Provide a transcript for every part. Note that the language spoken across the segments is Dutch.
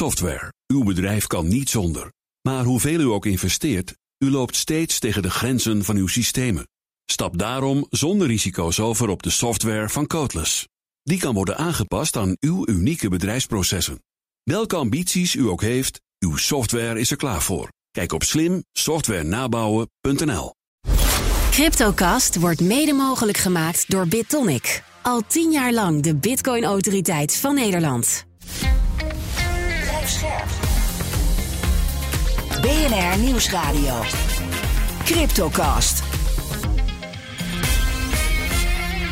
Software. Uw bedrijf kan niet zonder. Maar hoeveel u ook investeert, u loopt steeds tegen de grenzen van uw systemen. Stap daarom zonder risico's over op de software van Codeless. Die kan worden aangepast aan uw unieke bedrijfsprocessen. Welke ambities u ook heeft, uw software is er klaar voor. Kijk op slimsoftwarenabouwen.nl. Cryptocast wordt mede mogelijk gemaakt door BitTonic. Al tien jaar lang de Bitcoin-autoriteit van Nederland. Scherp. BNR Nieuwsradio. Cryptocast.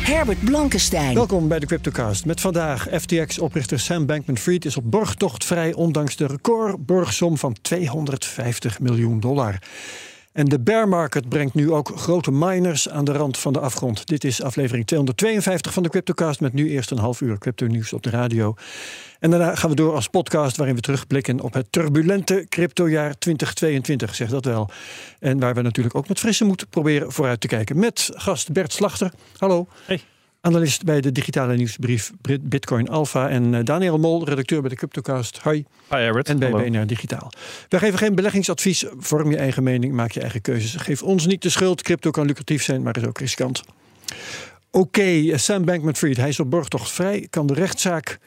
Herbert Blankenstein. Welkom bij de Cryptocast. Met vandaag FTX-oprichter Sam Bankman-Fried is op borgtocht vrij... ondanks de recordborgsom van 250 miljoen dollar. En de bear market brengt nu ook grote miners aan de rand van de afgrond. Dit is aflevering 252 van de Cryptocast... met nu eerst een half uur crypto-nieuws op de radio. En daarna gaan we door als podcast waarin we terugblikken... op het turbulente cryptojaar 2022, zeg dat wel. En waar we natuurlijk ook met frisse moed proberen vooruit te kijken. Met gast Bert Slachter. Hallo. Hey. Analist bij de digitale nieuwsbrief Bitcoin Alpha. En eh, Daniel Mol, redacteur bij de Cryptocast. Hoi. Hi Herbert. En bij Hallo. BNR Digitaal. Wij geven geen beleggingsadvies. Vorm je eigen mening, maak je eigen keuzes. Geef ons niet de schuld. Crypto kan lucratief zijn, maar is ook riskant. Oké, Sam Bankman-Fried, hij is op borgtocht vrij. Kan de rechtszaak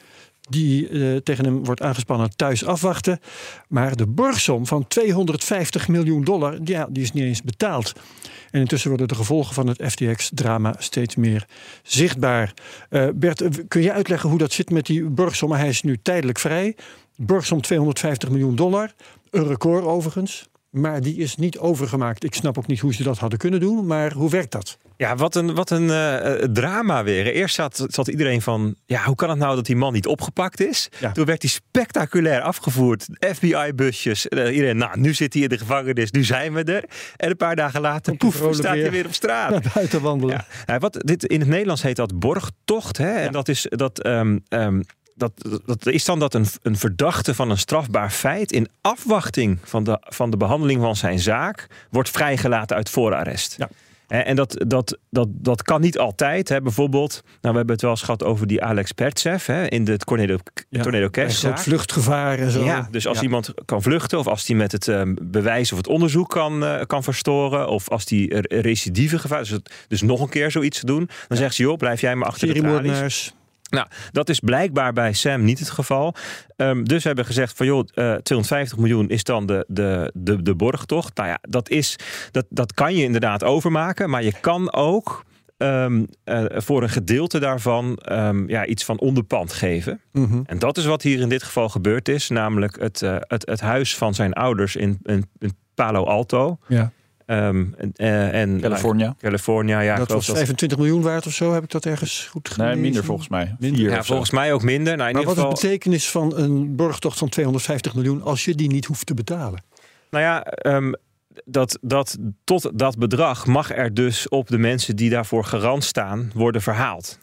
die eh, tegen hem wordt aangespannen thuis afwachten. Maar de borgsom van 250 miljoen dollar, ja, die is niet eens betaald. En intussen worden de gevolgen van het FTX-drama steeds meer zichtbaar. Eh, Bert, kun je uitleggen hoe dat zit met die borgsom? Hij is nu tijdelijk vrij. Borgsom 250 miljoen dollar. Een record overigens. Maar die is niet overgemaakt. Ik snap ook niet hoe ze dat hadden kunnen doen. Maar hoe werkt dat? Ja, wat een, wat een eh, drama weer. Eerst zat, zat iedereen van, ja, hoe kan het nou dat die man niet opgepakt is? Ja. Toen werd hij spectaculair afgevoerd. FBI-busjes. Eh, iedereen, nou, nu zit hij in de gevangenis, nu zijn we er. En een paar dagen later, poef, staat hij weer. op straat. Naar buiten wandelen. Ja. Ja, wat, dit, in het Nederlands heet dat borgtocht. Hè? En dat is dat. ehm, ehm, dat, dat is dan dat een, een verdachte van een strafbaar feit in afwachting van de, van de behandeling van zijn zaak wordt vrijgelaten uit voorarrest. Ja. En dat, dat, dat, dat kan niet altijd. Hè. Bijvoorbeeld, nou, we hebben het wel eens gehad over die Alex Pertsev hè, in de Tornado, Ja, tornado Cash. vluchtgevaar en zo. Ja, dus als Ja. iemand kan vluchten, of als hij met het ehm, bewijs of het onderzoek kan, eh, kan verstoren, of als die recidieve gevaar, dus, het- dus nog een keer zoiets te doen, dan zegt ze: joh, blijf jij maar achter de tralies. Nou, dat is blijkbaar bij Sam niet het geval. Ehm, dus we hebben gezegd van joh, eh, 250 miljoen is dan de, de, de, de borgtocht. Nou ja, dat, is, dat, dat kan je inderdaad overmaken, maar je kan ook ehm, eh, voor een gedeelte daarvan ehm, ja, iets van onderpand geven. Mhm. En dat is wat hier in dit geval gebeurd is, namelijk het, eh, het, het huis van zijn ouders in, in, in Palo Alto. Ja. Ehm, en, eh, en, California. California, ja. ik dat geloof was dat- 25 miljoen waard of zo. Heb ik dat ergens goed Nee, gelezen? minder volgens mij. Minder. Vier ja, zo. volgens mij ook minder. Nou, in Maar ieder wat is de betekenis van een borgtocht van 250 miljoen als je die niet hoeft te betalen? Nou ja, ehm, dat, dat, tot dat bedrag mag er dus op de mensen die daarvoor garant staan worden verhaald.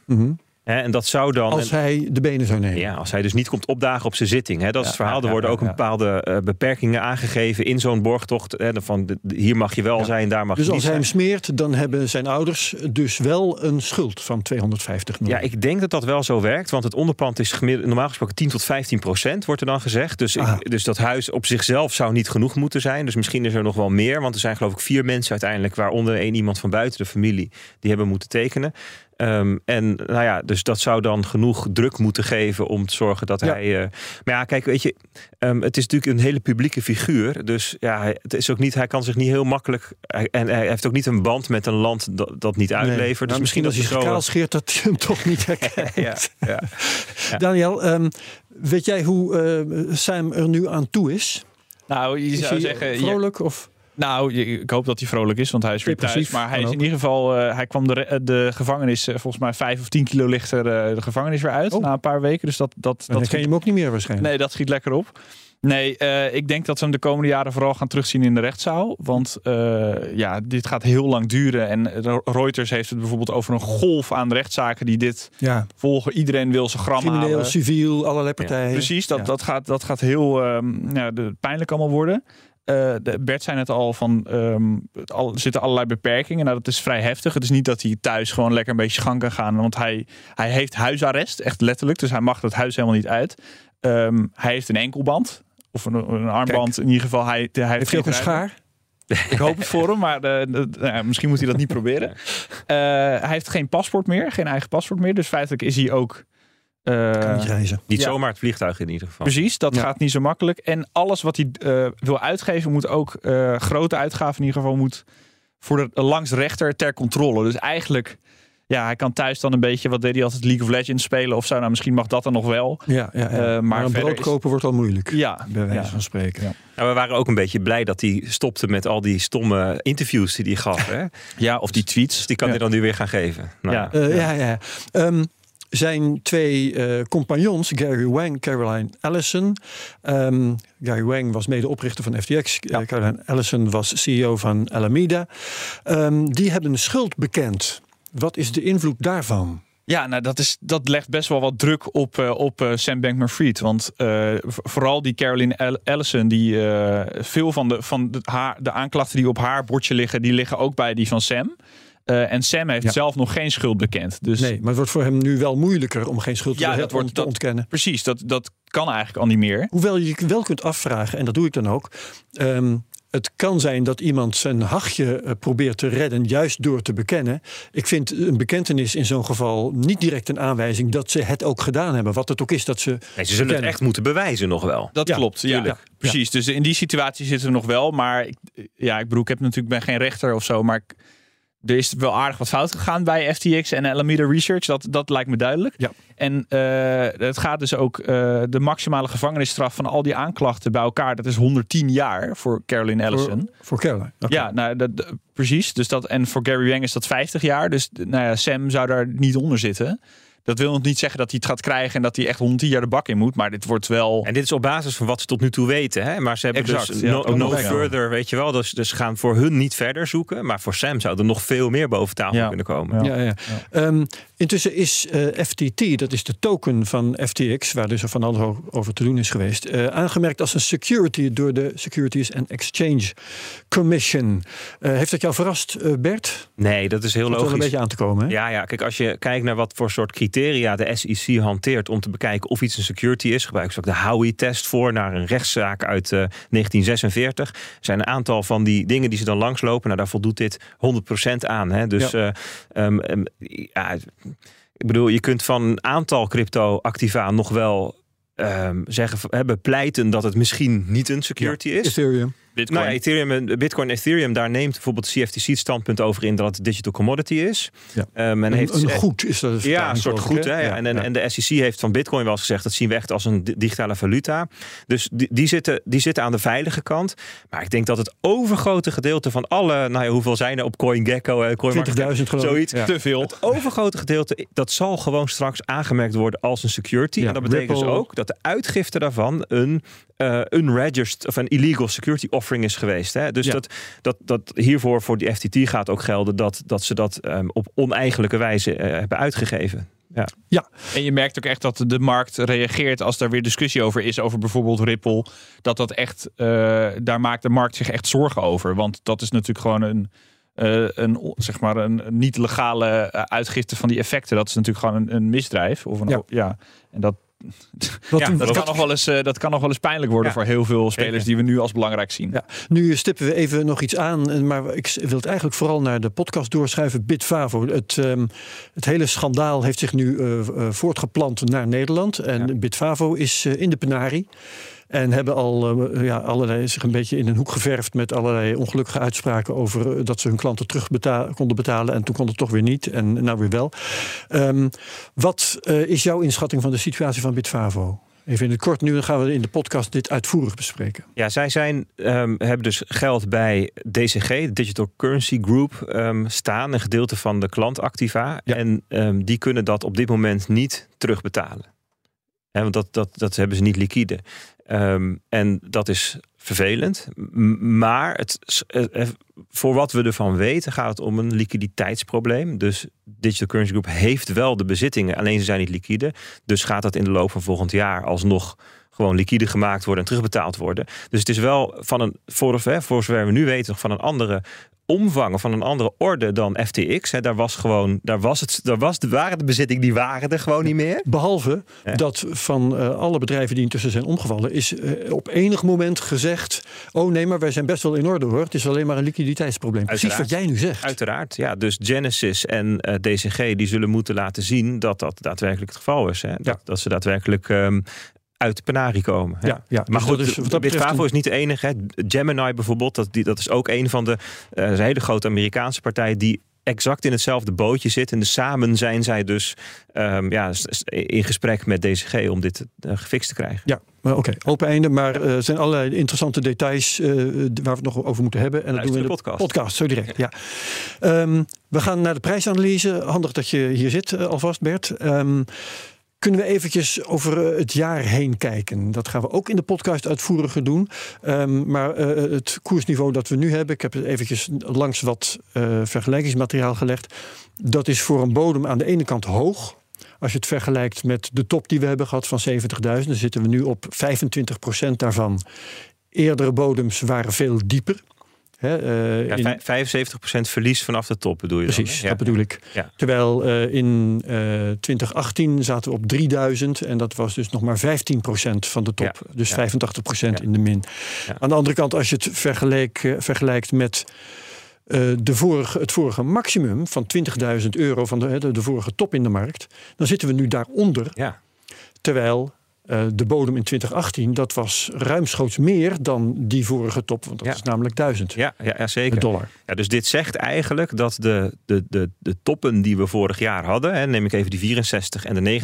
Hè, en dat zou dan. Als hij de benen zou nemen. ja, als hij dus niet komt opdagen op zijn zitting. Hè, dat is het verhaal. ja, er worden ja, ook een bepaalde eh, beperkingen aangegeven in zo'n borgtocht. Hè, van, de- de- hier mag je wel Ja. zijn, daar mag Dus je als niet hij zijn. hem smeert, dan hebben zijn ouders dus wel een schuld van 250 miljoen. Ja, ik denk dat dat wel zo werkt. Want het onderpand is gemiddeld- normaal gesproken 10 tot 15 procent, wordt er dan gezegd. Dus, ik- Ah. dus dat huis op zichzelf zou niet genoeg moeten zijn. Dus misschien is er nog wel meer. Want er zijn geloof ik vier mensen uiteindelijk, waaronder één iemand van buiten de familie, die hebben moeten tekenen. Ehm, en nou ja, dus dat zou dan genoeg druk moeten geven om te zorgen dat Ja. hij. eh, maar ja, kijk, weet je, ehm, het is natuurlijk een hele publieke figuur. Dus ja, hij- het is ook niet, hij kan zich niet heel makkelijk. hij- En hij heeft ook niet een band met een land dat, dat niet Nee. uitlevert. Nou, dus misschien als hij zich dat kaal scheert, dat hij hem toch niet herkent. ja, ja. Ja. Daniel, ehm, weet jij hoe eh, Sam er nu aan toe is? Nou, je Is zou hij zeggen... je- vrolijk of... nou, ik hoop dat hij vrolijk is, want hij is weer thuis. Maar hij is in ieder geval... eh, hij kwam de, re- de gevangenis eh, volgens mij vijf of tien kilo lichter eh, de gevangenis weer uit. Oh. Na een paar weken. Dus dat, dat, Dan dat herken je schiet, hem ook niet meer waarschijnlijk. nee, dat schiet lekker op. Nee, eh, ik denk dat ze hem de komende jaren vooral gaan terugzien in de rechtszaal. Want eh, ja, dit gaat heel lang duren. En Reuters heeft het bijvoorbeeld over een golf aan rechtszaken die dit Ja, volgen. Iedereen wil zijn gram crimineel, halen. civiel, allerlei partijen. Precies, dat, Ja. dat, gaat, dat gaat heel ehm, ja, de, pijnlijk allemaal worden. Eh, de, Bert zei net al van ehm, het al, er zitten allerlei beperkingen. Nou, dat is vrij heftig. Het is niet dat hij thuis gewoon lekker een beetje gang kan gaan. Want hij, hij heeft huisarrest, echt letterlijk. Dus hij mag dat huis helemaal niet uit. Ehm, hij heeft een enkelband. Of een, een armband in ieder geval. Hij, hij Heeft ook een schaar? ik hoop het voor hem, maar eh, nou misschien moet hij dat niet proberen. Eh, hij heeft geen paspoort meer, geen eigen paspoort meer. Dus feitelijk is hij ook. Eh, Kan niet reizen. Niet Ja. zomaar het vliegtuig in ieder geval. precies, dat Ja. gaat niet zo makkelijk. En alles wat hij eh, wil uitgeven, moet ook eh, grote uitgaven in ieder geval moet voor de langs rechter ter controle. Dus eigenlijk, ja, hij kan thuis dan een beetje, wat deed hij altijd, League of Legends spelen of zo. Nou, misschien mag dat dan nog wel. Ja, ja, ja. Eh, maar maar een brood is- kopen wordt al moeilijk. Ja, Bij wijze ja. van spreken. Ja. Nou, we waren ook een beetje blij dat hij stopte met al die stomme interviews die hij gaf. Hè? ja, of die tweets. Dus die kan Ja. hij dan nu weer gaan geven. Nou, Ja. Ja, ja. Ehm, zijn twee eh, compagnons, Gary Wang, Caroline Allison. Ehm, Gary Wang was medeoprichter van FTX. Ja. Eh, Caroline Allison was CEO van Alameda. Ehm, die hebben schuld bekend. Wat is de invloed daarvan? Ja, nou dat, is, dat legt best wel wat druk op, eh, op Sam Bankman-Fried. Want vooral die Caroline Allison, die veel van, de, van de, haar, de aanklachten die op haar bordje liggen, die liggen ook bij die van Sam. Eh, en Sam heeft Ja. zelf nog geen schuld bekend. Dus Nee, maar het wordt voor hem nu wel moeilijker om geen schuld te, Ja, be- dat wordt- te dat- ontkennen. precies, dat, dat kan eigenlijk al niet meer. Hoewel je je wel kunt afvragen, en dat doe ik dan ook. ehm, het kan zijn dat iemand zijn hachje eh, probeert te redden, juist door te bekennen. Ik vind een bekentenis in zo'n geval niet direct een aanwijzing dat ze het ook gedaan hebben. Wat het ook is dat ze. Nee, ze zullen het echt moeten bewijzen nog wel. Dat Ja, klopt, ja, tuurlijk. precies. Dus in die situatie zitten we nog wel. Maar ik, ja, ik bedoel, ik heb natuurlijk ben geen rechter of zo, maar ik- er is wel aardig wat fout gegaan bij FTX en Alameda Research. Dat, dat lijkt me duidelijk. Ja. En eh, het gaat dus ook eh, de maximale gevangenisstraf van al die aanklachten bij elkaar. Dat is 110 jaar voor Caroline Ellison. Voor, voor Caroline. Ja, nou, dat- precies. Dus dat, en voor Gary Wang is dat 50 jaar. Dus nou ja, Sam zou daar niet onder zitten. Dat wil nog niet zeggen dat hij het gaat krijgen en dat hij echt 110 jaar de bak in moet. Maar dit wordt wel. En dit is op basis van wat ze tot nu toe weten. Hè? Maar ze hebben Exact, dus ja, no, further, weet je wel. Dus, dus ze gaan voor hun niet verder zoeken. Maar voor Sam zou er nog veel meer boven tafel Ja. kunnen komen. Ja. Ja, ja. Ehm, intussen is eh, FTT, dat is de token van FTX, waar dus van alles over te doen is geweest, eh, aangemerkt als een security door de Securities and Exchange Commission. Eh, heeft dat jou verrast, Bert? Nee, dat is heel Komt wel een logisch. beetje aan te komen. Hè? Ja, ja, kijk, als je kijkt naar wat voor soort criteria de SEC hanteert om te bekijken of iets een security is, gebruiken ze ook de Howey-test voor naar een rechtszaak uit eh, 1946. Er zijn een aantal van die dingen die ze dan langslopen. Nou, daar voldoet dit 100% aan. Hè? Dus Ja. eh, ehm, ehm, ja, ik bedoel, je kunt van een aantal crypto-activa nog wel ehm, zeggen, hebben pleiten dat het misschien niet een security is. Ethereum. Bitcoin. Nou ja, Ethereum, en- Bitcoin en Ethereum, daar neemt bijvoorbeeld CFTC het standpunt over in dat het digital commodity is. Ja. Ehm, en Een, heeft, een goed is dat. de ja, een soort goed. Hè? Ja, en, en, ja. en de SEC heeft van Bitcoin wel eens gezegd dat zien we echt als een di- digitale valuta. Dus die, die, zitten, die zitten aan de veilige kant. Maar ik denk dat het overgrote gedeelte van alle, nou ja, hoeveel zijn er op CoinGecko, eh, CoinMarketCap, 20.000 geloof ik. zoiets. Ja. Te veel. Het overgrote gedeelte, dat zal gewoon straks aangemerkt worden als een security. Ja, en dat betekent dus ook dat de uitgifte daarvan een eh unregistered of een illegal security offering is geweest. Hè? Dus Ja. dat, dat, dat hiervoor voor die FTT gaat ook gelden dat, dat ze dat ehm, op oneigenlijke wijze eh, hebben uitgegeven. Ja. En je merkt ook echt dat de markt reageert als er weer discussie over is, over bijvoorbeeld Ripple. Dat dat echt, eh, daar maakt de markt zich echt zorgen over. Want dat is natuurlijk gewoon een, eh, een zeg maar een niet legale uitgifte van die effecten. Dat is natuurlijk gewoon een, een misdrijf. Of een, Ja. ja. En dat, Wat, Ja, dat, kan nog wel eens, eh, dat kan nog wel eens pijnlijk worden Ja. voor heel veel spelers die we nu als belangrijk zien. Ja, nu stippen we even nog iets aan, en- maar ik wil het eigenlijk vooral naar de podcast doorschuiven. Bitfavo. Het, ehm, het hele schandaal heeft zich nu eh, eh, voortgeplant naar Nederland. En. Bitfavo is eh, in de penarie. En hebben al eh, ja, allerlei, zich een beetje in een hoek geverfd met allerlei ongelukkige uitspraken over eh, dat ze hun klanten terug beta- konden betalen. En toen kon het toch weer niet. En nou weer wel. Ehm, wat eh, is jouw inschatting van de situatie van Bitfavo? Even in het kort, nu dan gaan we in de podcast dit uitvoerig bespreken. Ja, zij zijn, ehm, hebben dus geld bij DCG, Digital Currency Group, ehm, staan. Een gedeelte van de klantactiva. Ja. En die kunnen dat op dit moment niet terugbetalen. Want dat, dat, dat hebben ze niet liquide. Ehm, en dat is vervelend. Maar het, eh, eh, voor wat we ervan weten gaat het om een liquiditeitsprobleem. Dus Digital Currency Group heeft wel de bezittingen, alleen ze zijn niet liquide. Dus gaat dat in de loop van volgend jaar alsnog gewoon liquide gemaakt worden en terugbetaald worden. Dus het is wel van een, voor, hè, voor zover we nu weten, van een andere omvang van een andere orde dan FTX. Hè. Daar was gewoon, daar was het, daar was de, waren de bezitting, die waren er gewoon niet meer. Behalve Ja. dat van eh, alle bedrijven die intussen zijn omgevallen, is eh, op enig moment gezegd: Oh nee, maar wij zijn best wel in orde hoor. Het is alleen maar een liquiditeitsprobleem. Precies wat jij nu zegt. Uiteraard, ja. Dus Genesis en eh, DCG die zullen moeten laten zien dat dat daadwerkelijk het geval is. Hè? Dat, Ja. dat ze daadwerkelijk ehm, uit de penarie komen. Ja, ja. Maar Dus goed, is wat dat betreft Favo is niet de enige. Hè. Gemini bijvoorbeeld, dat, die, dat is ook een van de een hele grote Amerikaanse partijen die exact in hetzelfde bootje zit. En dus samen zijn zij dus ehm, ja, in gesprek met DCG om dit eh, gefixt te krijgen. Ja, oké, open einde. Maar eh, er zijn allerlei interessante details eh, waar we het nog over moeten hebben. En dat doen we in de podcast. podcast, zo direct. Ja. Ehm, we gaan naar de prijsanalyse. Handig dat je hier zit alvast, Bert. Ehm, kunnen we eventjes over eh, het jaar heen kijken? Dat gaan we ook in de podcast uitvoeriger doen. Ehm, maar eh, het koersniveau dat we nu hebben, ik heb het eventjes langs wat eh, vergelijkingsmateriaal gelegd. Dat is voor een bodem aan de ene kant hoog. Als je het vergelijkt met de top die we hebben gehad van 70.000, dan zitten we nu op 25% daarvan. Eerdere bodems waren veel dieper. Hè, eh, Ja, in- vij- 75% verlies vanaf de top bedoel je dan, Precies, hè? dat bedoel ik. Ja. Terwijl eh, in eh 2018 zaten we op 3000 en dat was dus nog maar 15% van de top. Dus ja. 85% Ja. in de min. Aan de andere kant, als je het vergelijk, eh, vergelijkt met eh, de vorige, het vorige maximum van 20.000 euro van de, de, de vorige top in de markt, dan zitten we nu daaronder. Ja. Terwijl eh, de bodem in 2018, dat was ruimschoots meer dan die vorige top, want dat Ja. is namelijk 1000 Ja, ja, ja, zeker. dollar. Ja, dus dit zegt eigenlijk dat de, de, de, de toppen die we vorig jaar hadden, hè, neem ik even die 64 en de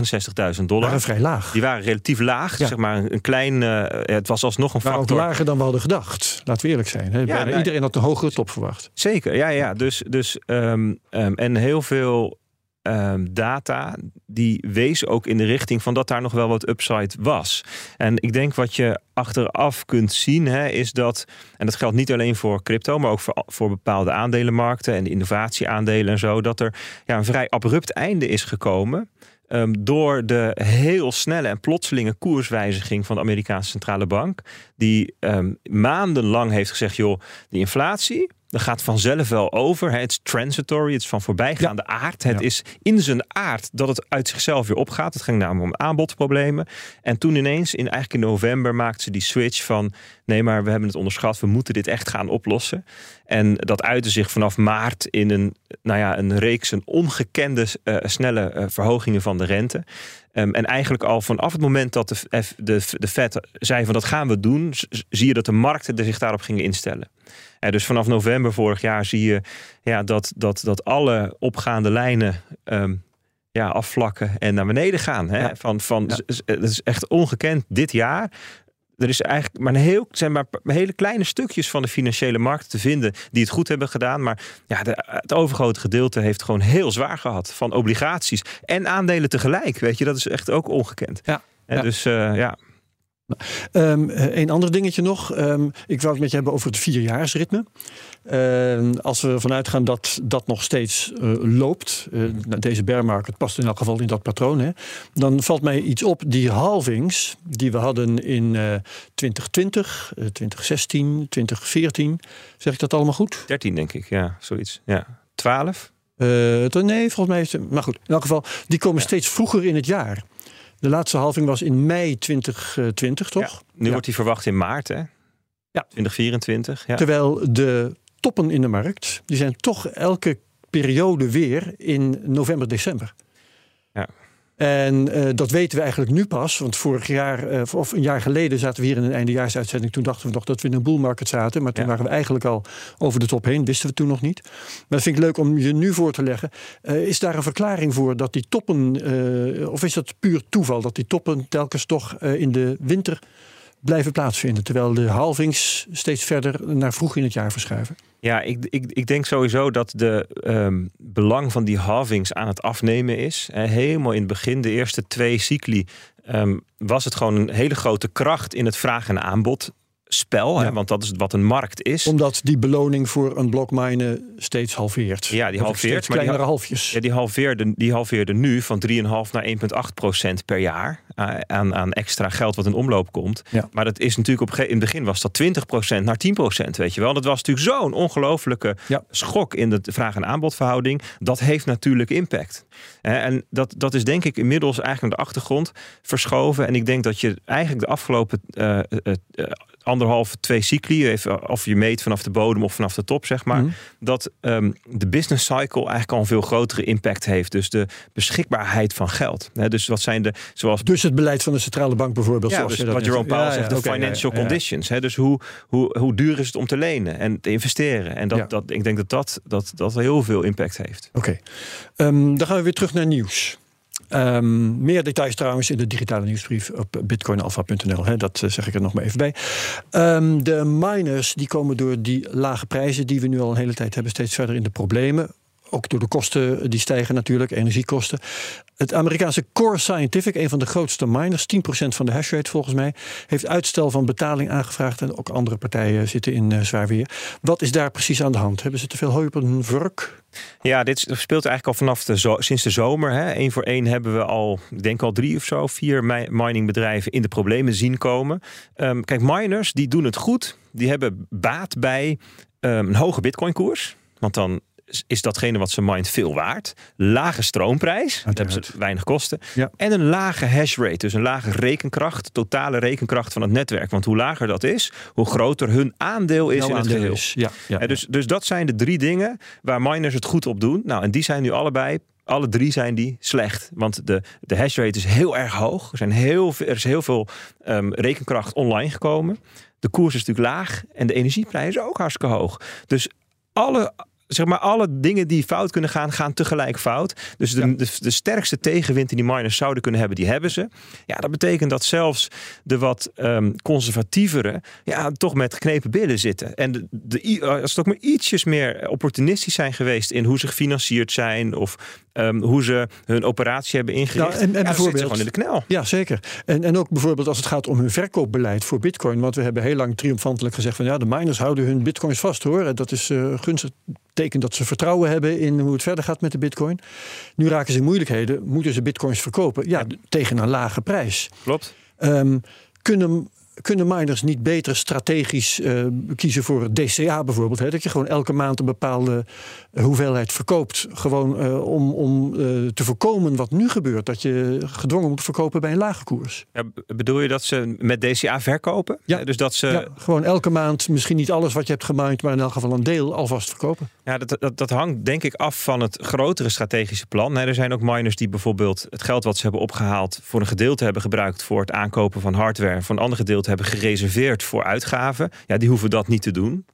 69.000 dollar, waren vrij laag. die waren relatief laag. Ja. Zeg maar een, klein, eh, het was alsnog een Maar ook factor. lager dan we hadden gedacht. Laten we eerlijk zijn. Hè? Nee. Iedereen had een hogere top verwacht. Zeker, ja, ja. Dus, dus ehm, ehm, en heel veel ehm, data die wees ook in de richting van dat daar nog wel wat upside was. En ik denk wat je achteraf kunt zien, hè, is dat, en dat geldt niet alleen voor crypto, maar ook voor, voor bepaalde aandelenmarkten en de innovatieaandelen en zo, dat er ja, een vrij abrupt einde is gekomen. ehm, door de heel snelle en plotselinge koerswijziging van de Amerikaanse centrale bank. Die ehm, maandenlang heeft gezegd: joh, die inflatie. Dat gaat vanzelf wel over. hè. Het is transitory, het is van voorbijgaande aard. Het Ja. is in zijn aard dat het uit zichzelf weer opgaat. Het ging namelijk om aanbodproblemen. En toen ineens, in, eigenlijk in november, maakte ze die switch van... nee, maar we hebben het onderschat, we moeten dit echt gaan oplossen. En dat uitte zich vanaf maart in een, nou ja, een reeks een ongekende eh, snelle eh, verhogingen van de rente. Ehm, en eigenlijk al vanaf het moment dat de, F- de, de Fed zei van dat gaan we doen... zie je dat de markten er zich daarop gingen instellen. Eh, dus vanaf november vorig jaar zie je ja, dat, dat, dat alle opgaande lijnen ehm, ja, afvlakken en naar beneden gaan. Hè? Ja. Van, van, Het is echt ongekend dit jaar. Er is eigenlijk maar een heel, zijn maar hele kleine stukjes van de financiële markt te vinden die het goed hebben gedaan. Maar ja, de, het overgrote gedeelte heeft gewoon heel zwaar gehad van obligaties en aandelen tegelijk. Weet je, dat is echt ook ongekend. Ja. En Ja. Dus eh, ja, Ehm, eh, een ander dingetje nog. Ehm, ik wou het met je hebben over het vierjaarsritme. Ehm, als we ervan uitgaan dat dat nog steeds eh, loopt. eh, nou, deze bear market past in elk geval in dat patroon. Hè, dan valt mij iets op. Die halvings die we hadden in eh 2020, eh, 2016, 2014. Zeg ik dat allemaal goed? 13 denk ik. Ja, zoiets. Ja. 12? Eh, nee, volgens mij is het. Maar goed, in elk geval, die komen Ja. steeds vroeger in het jaar. De laatste halving was in mei 2020, toch? Ja. Nu Ja. wordt die verwacht in maart, hè? Ja. 2024. Ja. Terwijl de toppen in de markt, die zijn toch elke periode weer in november, december. Ja. En eh, dat weten we eigenlijk nu pas. Want vorig jaar, eh, of een jaar geleden, zaten we hier in een eindejaarsuitzending. Toen dachten we nog dat we in een bullmarket zaten. Maar toen Ja. waren we eigenlijk al over de top heen. Wisten we toen nog niet. Maar dat vind ik leuk om je nu voor te leggen. Eh, is daar een verklaring voor dat die toppen, of is dat puur toeval, dat die toppen telkens toch in de winter blijven plaatsvinden? Terwijl de halvings steeds verder naar vroeg in het jaar verschuiven. Ja, ik, ik, ik denk sowieso dat de ehm, belang van die halvings aan het afnemen is. Helemaal in het begin, de eerste twee cycli, ehm, was het gewoon een hele grote kracht in het vraag en aanbod spel, hè, want dat is wat een markt is. Omdat die beloning voor een blok minen steeds halveert. Ja, die halveert, steeds maar die kleinere ha- halfjes. Ja, die halveerde, die halveerde nu van 3,5 naar 1,8 procent per jaar eh, aan, aan extra geld wat in omloop komt. Ja. Maar dat is natuurlijk op in het begin was dat 20 procent naar 10 procent, weet je wel. Dat was natuurlijk zo'n ongelofelijke Ja. schok in de vraag- en aanbodverhouding. Dat heeft natuurlijk impact. En dat, dat is denk ik inmiddels eigenlijk naar de achtergrond verschoven. En ik denk dat je eigenlijk de afgelopen eh, eh, anderhalf, twee cycli, even, of je meet vanaf de bodem of vanaf de top, zeg maar, Mhm. dat ehm, de business cycle eigenlijk al een veel grotere impact heeft. Dus de beschikbaarheid van geld. Hè, dus wat zijn de, zoals Dus het beleid van de centrale bank bijvoorbeeld. ja, zoals dus wat Jerome. Powell Ja, zegt, ja, de financial conditions. Hè, dus hoe, hoe, hoe duur is het om te lenen en te investeren? En dat, dat, ik denk dat dat, dat dat heel veel impact heeft. Oké. Ehm, dan gaan we weer terug naar nieuws. Ehm, meer details trouwens in de digitale nieuwsbrief op bitcoinalpha.nl. Dat eh, zeg ik er nog maar even bij. Ehm, de miners die komen door die lage prijzen die we nu al een hele tijd hebben steeds verder in de problemen. Ook door de kosten die stijgen natuurlijk, energiekosten. Het Amerikaanse Core Scientific, een van de grootste miners, 10% van de hashrate volgens mij, heeft uitstel van betaling aangevraagd. En ook andere partijen zitten in eh, zwaar weer. Wat is daar precies aan de hand? Hebben ze te veel hooi op hun vork? Ja, dit speelt eigenlijk al vanaf de sinds de zomer. Hè. Eén voor één hebben we al, ik denk al drie of zo, vier mi- miningbedrijven in de problemen zien komen. Ehm, kijk, miners die doen het goed. Die hebben baat bij ehm, een hoge bitcoinkoers. Want dan is- datgene wat ze mined veel waard. Lage stroomprijs, dan hebben ze weinig kosten. Ja. En een lage hash rate, dus een lage rekenkracht, totale rekenkracht van het netwerk. Want hoe lager dat is, hoe groter hun aandeel is Jouw in het geheel. is. Ja, ja. Dus, dus dat zijn de drie dingen waar miners het goed op doen. Nou, en die zijn nu allebei. Alle drie zijn die slecht. Want de, de hash rate is heel erg hoog. Er, zijn heel, veel- er is heel veel ehm, rekenkracht online gekomen. De koers is natuurlijk laag. En de energieprijs is ook hartstikke hoog. Dus alle, zeg maar, alle dingen die fout kunnen gaan, gaan tegelijk fout. Dus de, Ja. de, de sterkste tegenwind die die miners zouden kunnen hebben, die hebben ze. Ja, dat betekent dat zelfs de wat ehm, conservatievere ja, toch met geknepen billen zitten. En de, de, i- als het ook maar ietsjes meer opportunistisch zijn geweest in hoe ze gefinancierd zijn of ehm, hoe ze hun operatie hebben ingericht. Nou, en- en ja, bijvoorbeeld- gewoon in de knel. Ja, zeker. En, en ook bijvoorbeeld als het gaat om hun verkoopbeleid voor bitcoin. Want we hebben heel lang triomfantelijk gezegd van ja, de miners houden hun bitcoins vast hoor. En Dat is eh gunstig teken dat ze vertrouwen hebben in hoe het verder gaat met de bitcoin. Nu raken ze in moeilijkheden, moeten ze bitcoins verkopen. Ja, tegen een lage prijs. Klopt. Ehm, kunnen, kunnen miners niet beter strategisch eh, kiezen voor het DCA bijvoorbeeld? Hè? Dat je gewoon elke maand een bepaalde hoeveelheid verkoopt. Gewoon eh, om, om eh, te voorkomen wat nu gebeurt. Dat je gedwongen moet verkopen bij een lage koers. Ja, bedoel je dat ze met DCA verkopen? Ja. Dus dat ze. ja, gewoon elke maand misschien niet alles wat je hebt gemined, maar in elk geval een deel alvast verkopen. Ja, dat, dat, dat hangt denk ik af van het grotere strategische plan. Nee, er zijn ook miners die bijvoorbeeld het geld wat ze hebben opgehaald... voor een gedeelte hebben gebruikt voor het aankopen van hardware... voor een ander gedeelte hebben gereserveerd voor uitgaven. Ja, die hoeven dat niet te doen.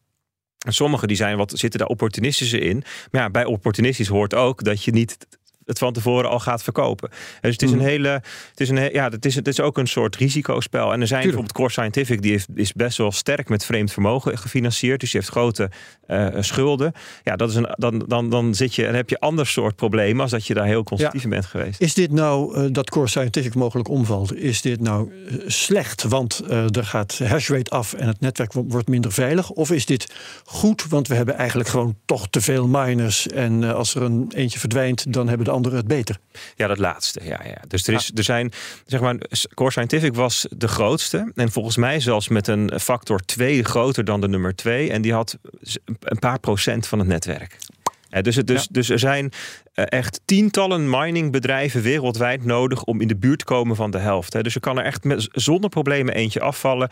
En sommigen die zijn wat, zitten daar opportunistische in. Maar ja, bij opportunistisch hoort ook dat je niet het van tevoren al gaat verkopen. Dus het is een Mhm. hele, het is een, ja, het is, het is ook een soort risicospel. En er zijn Tuurlijk. bijvoorbeeld Core Scientific, die heeft, is best wel sterk met vreemd vermogen gefinancierd. Dus die heeft grote eh, schulden. Ja, dat is een, dan, dan, dan zit je en heb je ander soort problemen als dat je daar heel constructief in bent geweest. Is dit nou, eh, dat Core Scientific mogelijk omvalt, is dit nou eh, slecht, want er gaat hashrate af en het netwerk wo- wordt minder veilig? Of is dit goed, want we hebben eigenlijk gewoon toch te veel miners en als er een eentje verdwijnt, dan hebben de anderen het beter? Ja, dat laatste. Ja, ja. Dus er, is, er zijn, zeg maar, Core Scientific was de grootste. En volgens mij zelfs met een factor 2 groter dan de nummer 2. En die had een paar procent van het netwerk. Ja, dus, het, dus, Ja. dus er zijn eh, echt tientallen miningbedrijven wereldwijd nodig om in de buurt te komen van de helft. Hè. Dus je kan er echt met, zonder problemen eentje afvallen.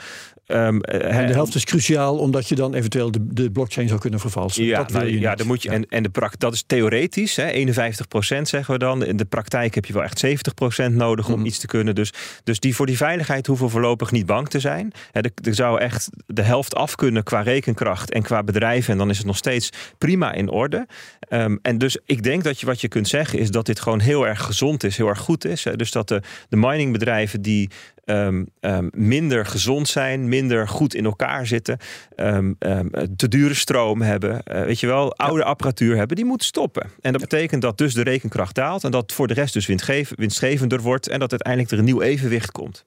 Ehm, eh, En de helft is cruciaal, omdat je dan eventueel de, de blockchain zou kunnen vervalsen. Ja, dat wil nou, je ja dan moet je, Ja. en, en de dat is theoretisch, hè, 51% zeggen we dan. In de praktijk heb je wel echt 70% nodig om Mhm. iets te kunnen. Dus, dus die, voor die veiligheid hoeven we voorlopig niet bang te zijn. Hè, er, er zou echt de helft af kunnen qua rekenkracht en qua bedrijven. En dan is het nog steeds prima in orde. Ehm, en dus ik denk dat je wat je kunt zeggen is dat dit gewoon heel erg gezond is, heel erg goed is. Dus dat de, de miningbedrijven die ehm, ehm, minder gezond zijn, minder goed in elkaar zitten, ehm, ehm, te dure stroom hebben, eh, weet je wel, oude apparatuur hebben, die moeten stoppen. En dat betekent dat dus de rekenkracht daalt en dat voor de rest dus winstgev- winstgevender wordt en dat uiteindelijk er een nieuw evenwicht komt.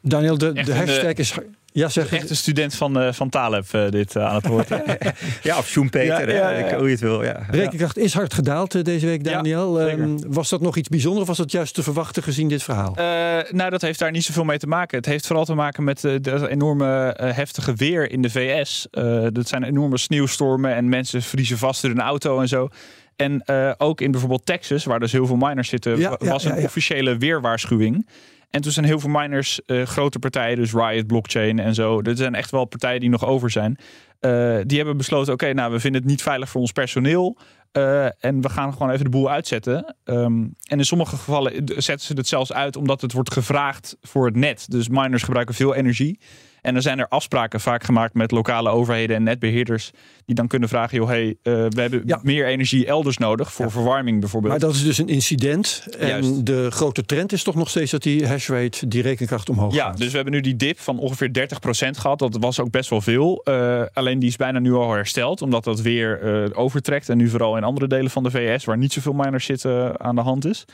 Daniel, de, de een, hashtag eh, is... Ja, zeg Echt een student van, uh, van Taleb uh, dit uh, aan het woord. ja, of Schumpeter, ja, ja, ja, hoe je het wil. Ja. Rekenkracht is hard gedaald deze week, Daniel. Um, was dat nog iets bijzonders of was dat juist te verwachten gezien dit verhaal? nou, dat heeft daar niet zoveel mee te maken. Het heeft vooral te maken met de enorme heftige weer in de VS. dat zijn enorme sneeuwstormen en mensen vriezen vast in hun auto en zo. En ook in bijvoorbeeld Texas, waar dus heel veel miners zitten, was een officiële weerwaarschuwing. En toen zijn heel veel miners, uh, grote partijen, dus Riot, Blockchain en zo. Er zijn echt wel partijen die nog over zijn. Uh, die hebben besloten: oké, nou, we vinden het niet veilig voor ons personeel. Uh, en we gaan gewoon even de boel uitzetten. Um, en in sommige gevallen zetten ze het zelfs uit omdat het wordt gevraagd voor het net. Dus miners gebruiken veel energie. En dan zijn er afspraken vaak gemaakt met lokale overheden en netbeheerders. Die dan kunnen vragen: joh, hey, uh, we hebben ja. meer energie elders nodig. Voor ja. verwarming bijvoorbeeld. Maar dat is dus een incident. En Juist. de grote trend is toch nog steeds dat die hashrate, die rekenkracht omhoog ja, gaat. Ja, dus we hebben nu die dip van ongeveer 30% gehad. Dat was ook best wel veel. Uh, alleen die is bijna nu al hersteld. Omdat dat weer uh, overtrekt. En nu vooral in andere delen van de VS, waar niet zoveel miners zitten, aan de hand is.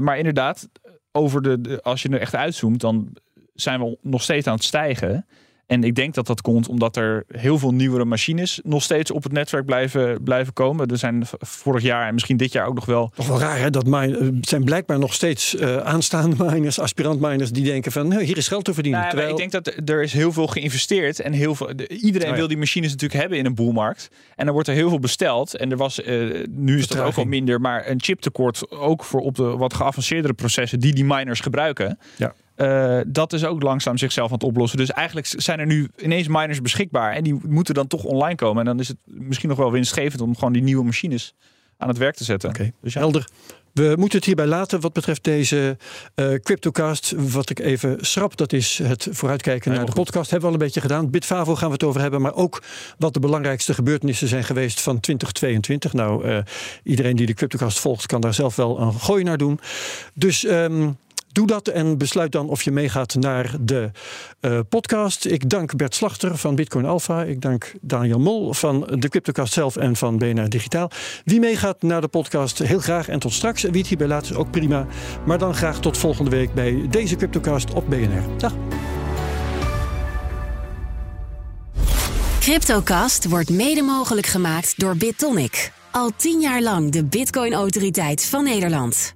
maar inderdaad, over de, de, als je er echt uitzoomt, dan zijn we nog steeds aan het stijgen. En ik denk dat dat komt omdat er heel veel nieuwere machines nog steeds op het netwerk blijven, blijven komen. Er zijn vorig jaar en misschien dit jaar ook nog wel. Toch wel raar hè? Dat het zijn blijkbaar nog steeds uh, aanstaande miners, aspirant miners, die denken van nou, hier is geld te verdienen. Nou, terwijl... Ik denk dat er is heel veel geïnvesteerd en heel veel, iedereen oh, ja. wil die machines natuurlijk hebben in een boelmarkt. En dan wordt er heel veel besteld. En er was, uh, nu is dat ook wel minder, maar een chiptekort ook voor op de wat geavanceerdere processen die die miners gebruiken. Ja. Uh, dat is ook langzaam zichzelf aan het oplossen. Dus eigenlijk zijn er nu ineens miners beschikbaar. En die moeten dan toch online komen. En dan is het misschien nog wel winstgevend om gewoon die nieuwe machines aan het werk te zetten. Oké, okay. dus ja. helder. We moeten het hierbij laten wat betreft deze uh, CryptoCast. Wat ik even schrap, dat is het vooruitkijken naar de podcast. Hebben we al een beetje gedaan. Bitfavo gaan we het over hebben. Maar ook wat de belangrijkste gebeurtenissen zijn geweest van 2022. Nou, uh, iedereen die de CryptoCast volgt kan daar zelf wel een gooi naar doen. Dus... Um, Doe dat en besluit dan of je meegaat naar de uh, podcast. Ik dank Bert Slachter van Bitcoin Alpha. Ik dank Daniel Mol van de Cryptocast zelf en van BNR Digitaal. Wie meegaat naar de podcast, heel graag en tot straks. En wie het hierbij laat ook prima. Maar dan graag tot volgende week bij deze Cryptocast op BNR. Dag. Cryptocast wordt mede mogelijk gemaakt door BitTonic. Al tien jaar lang de Bitcoin-autoriteit van Nederland.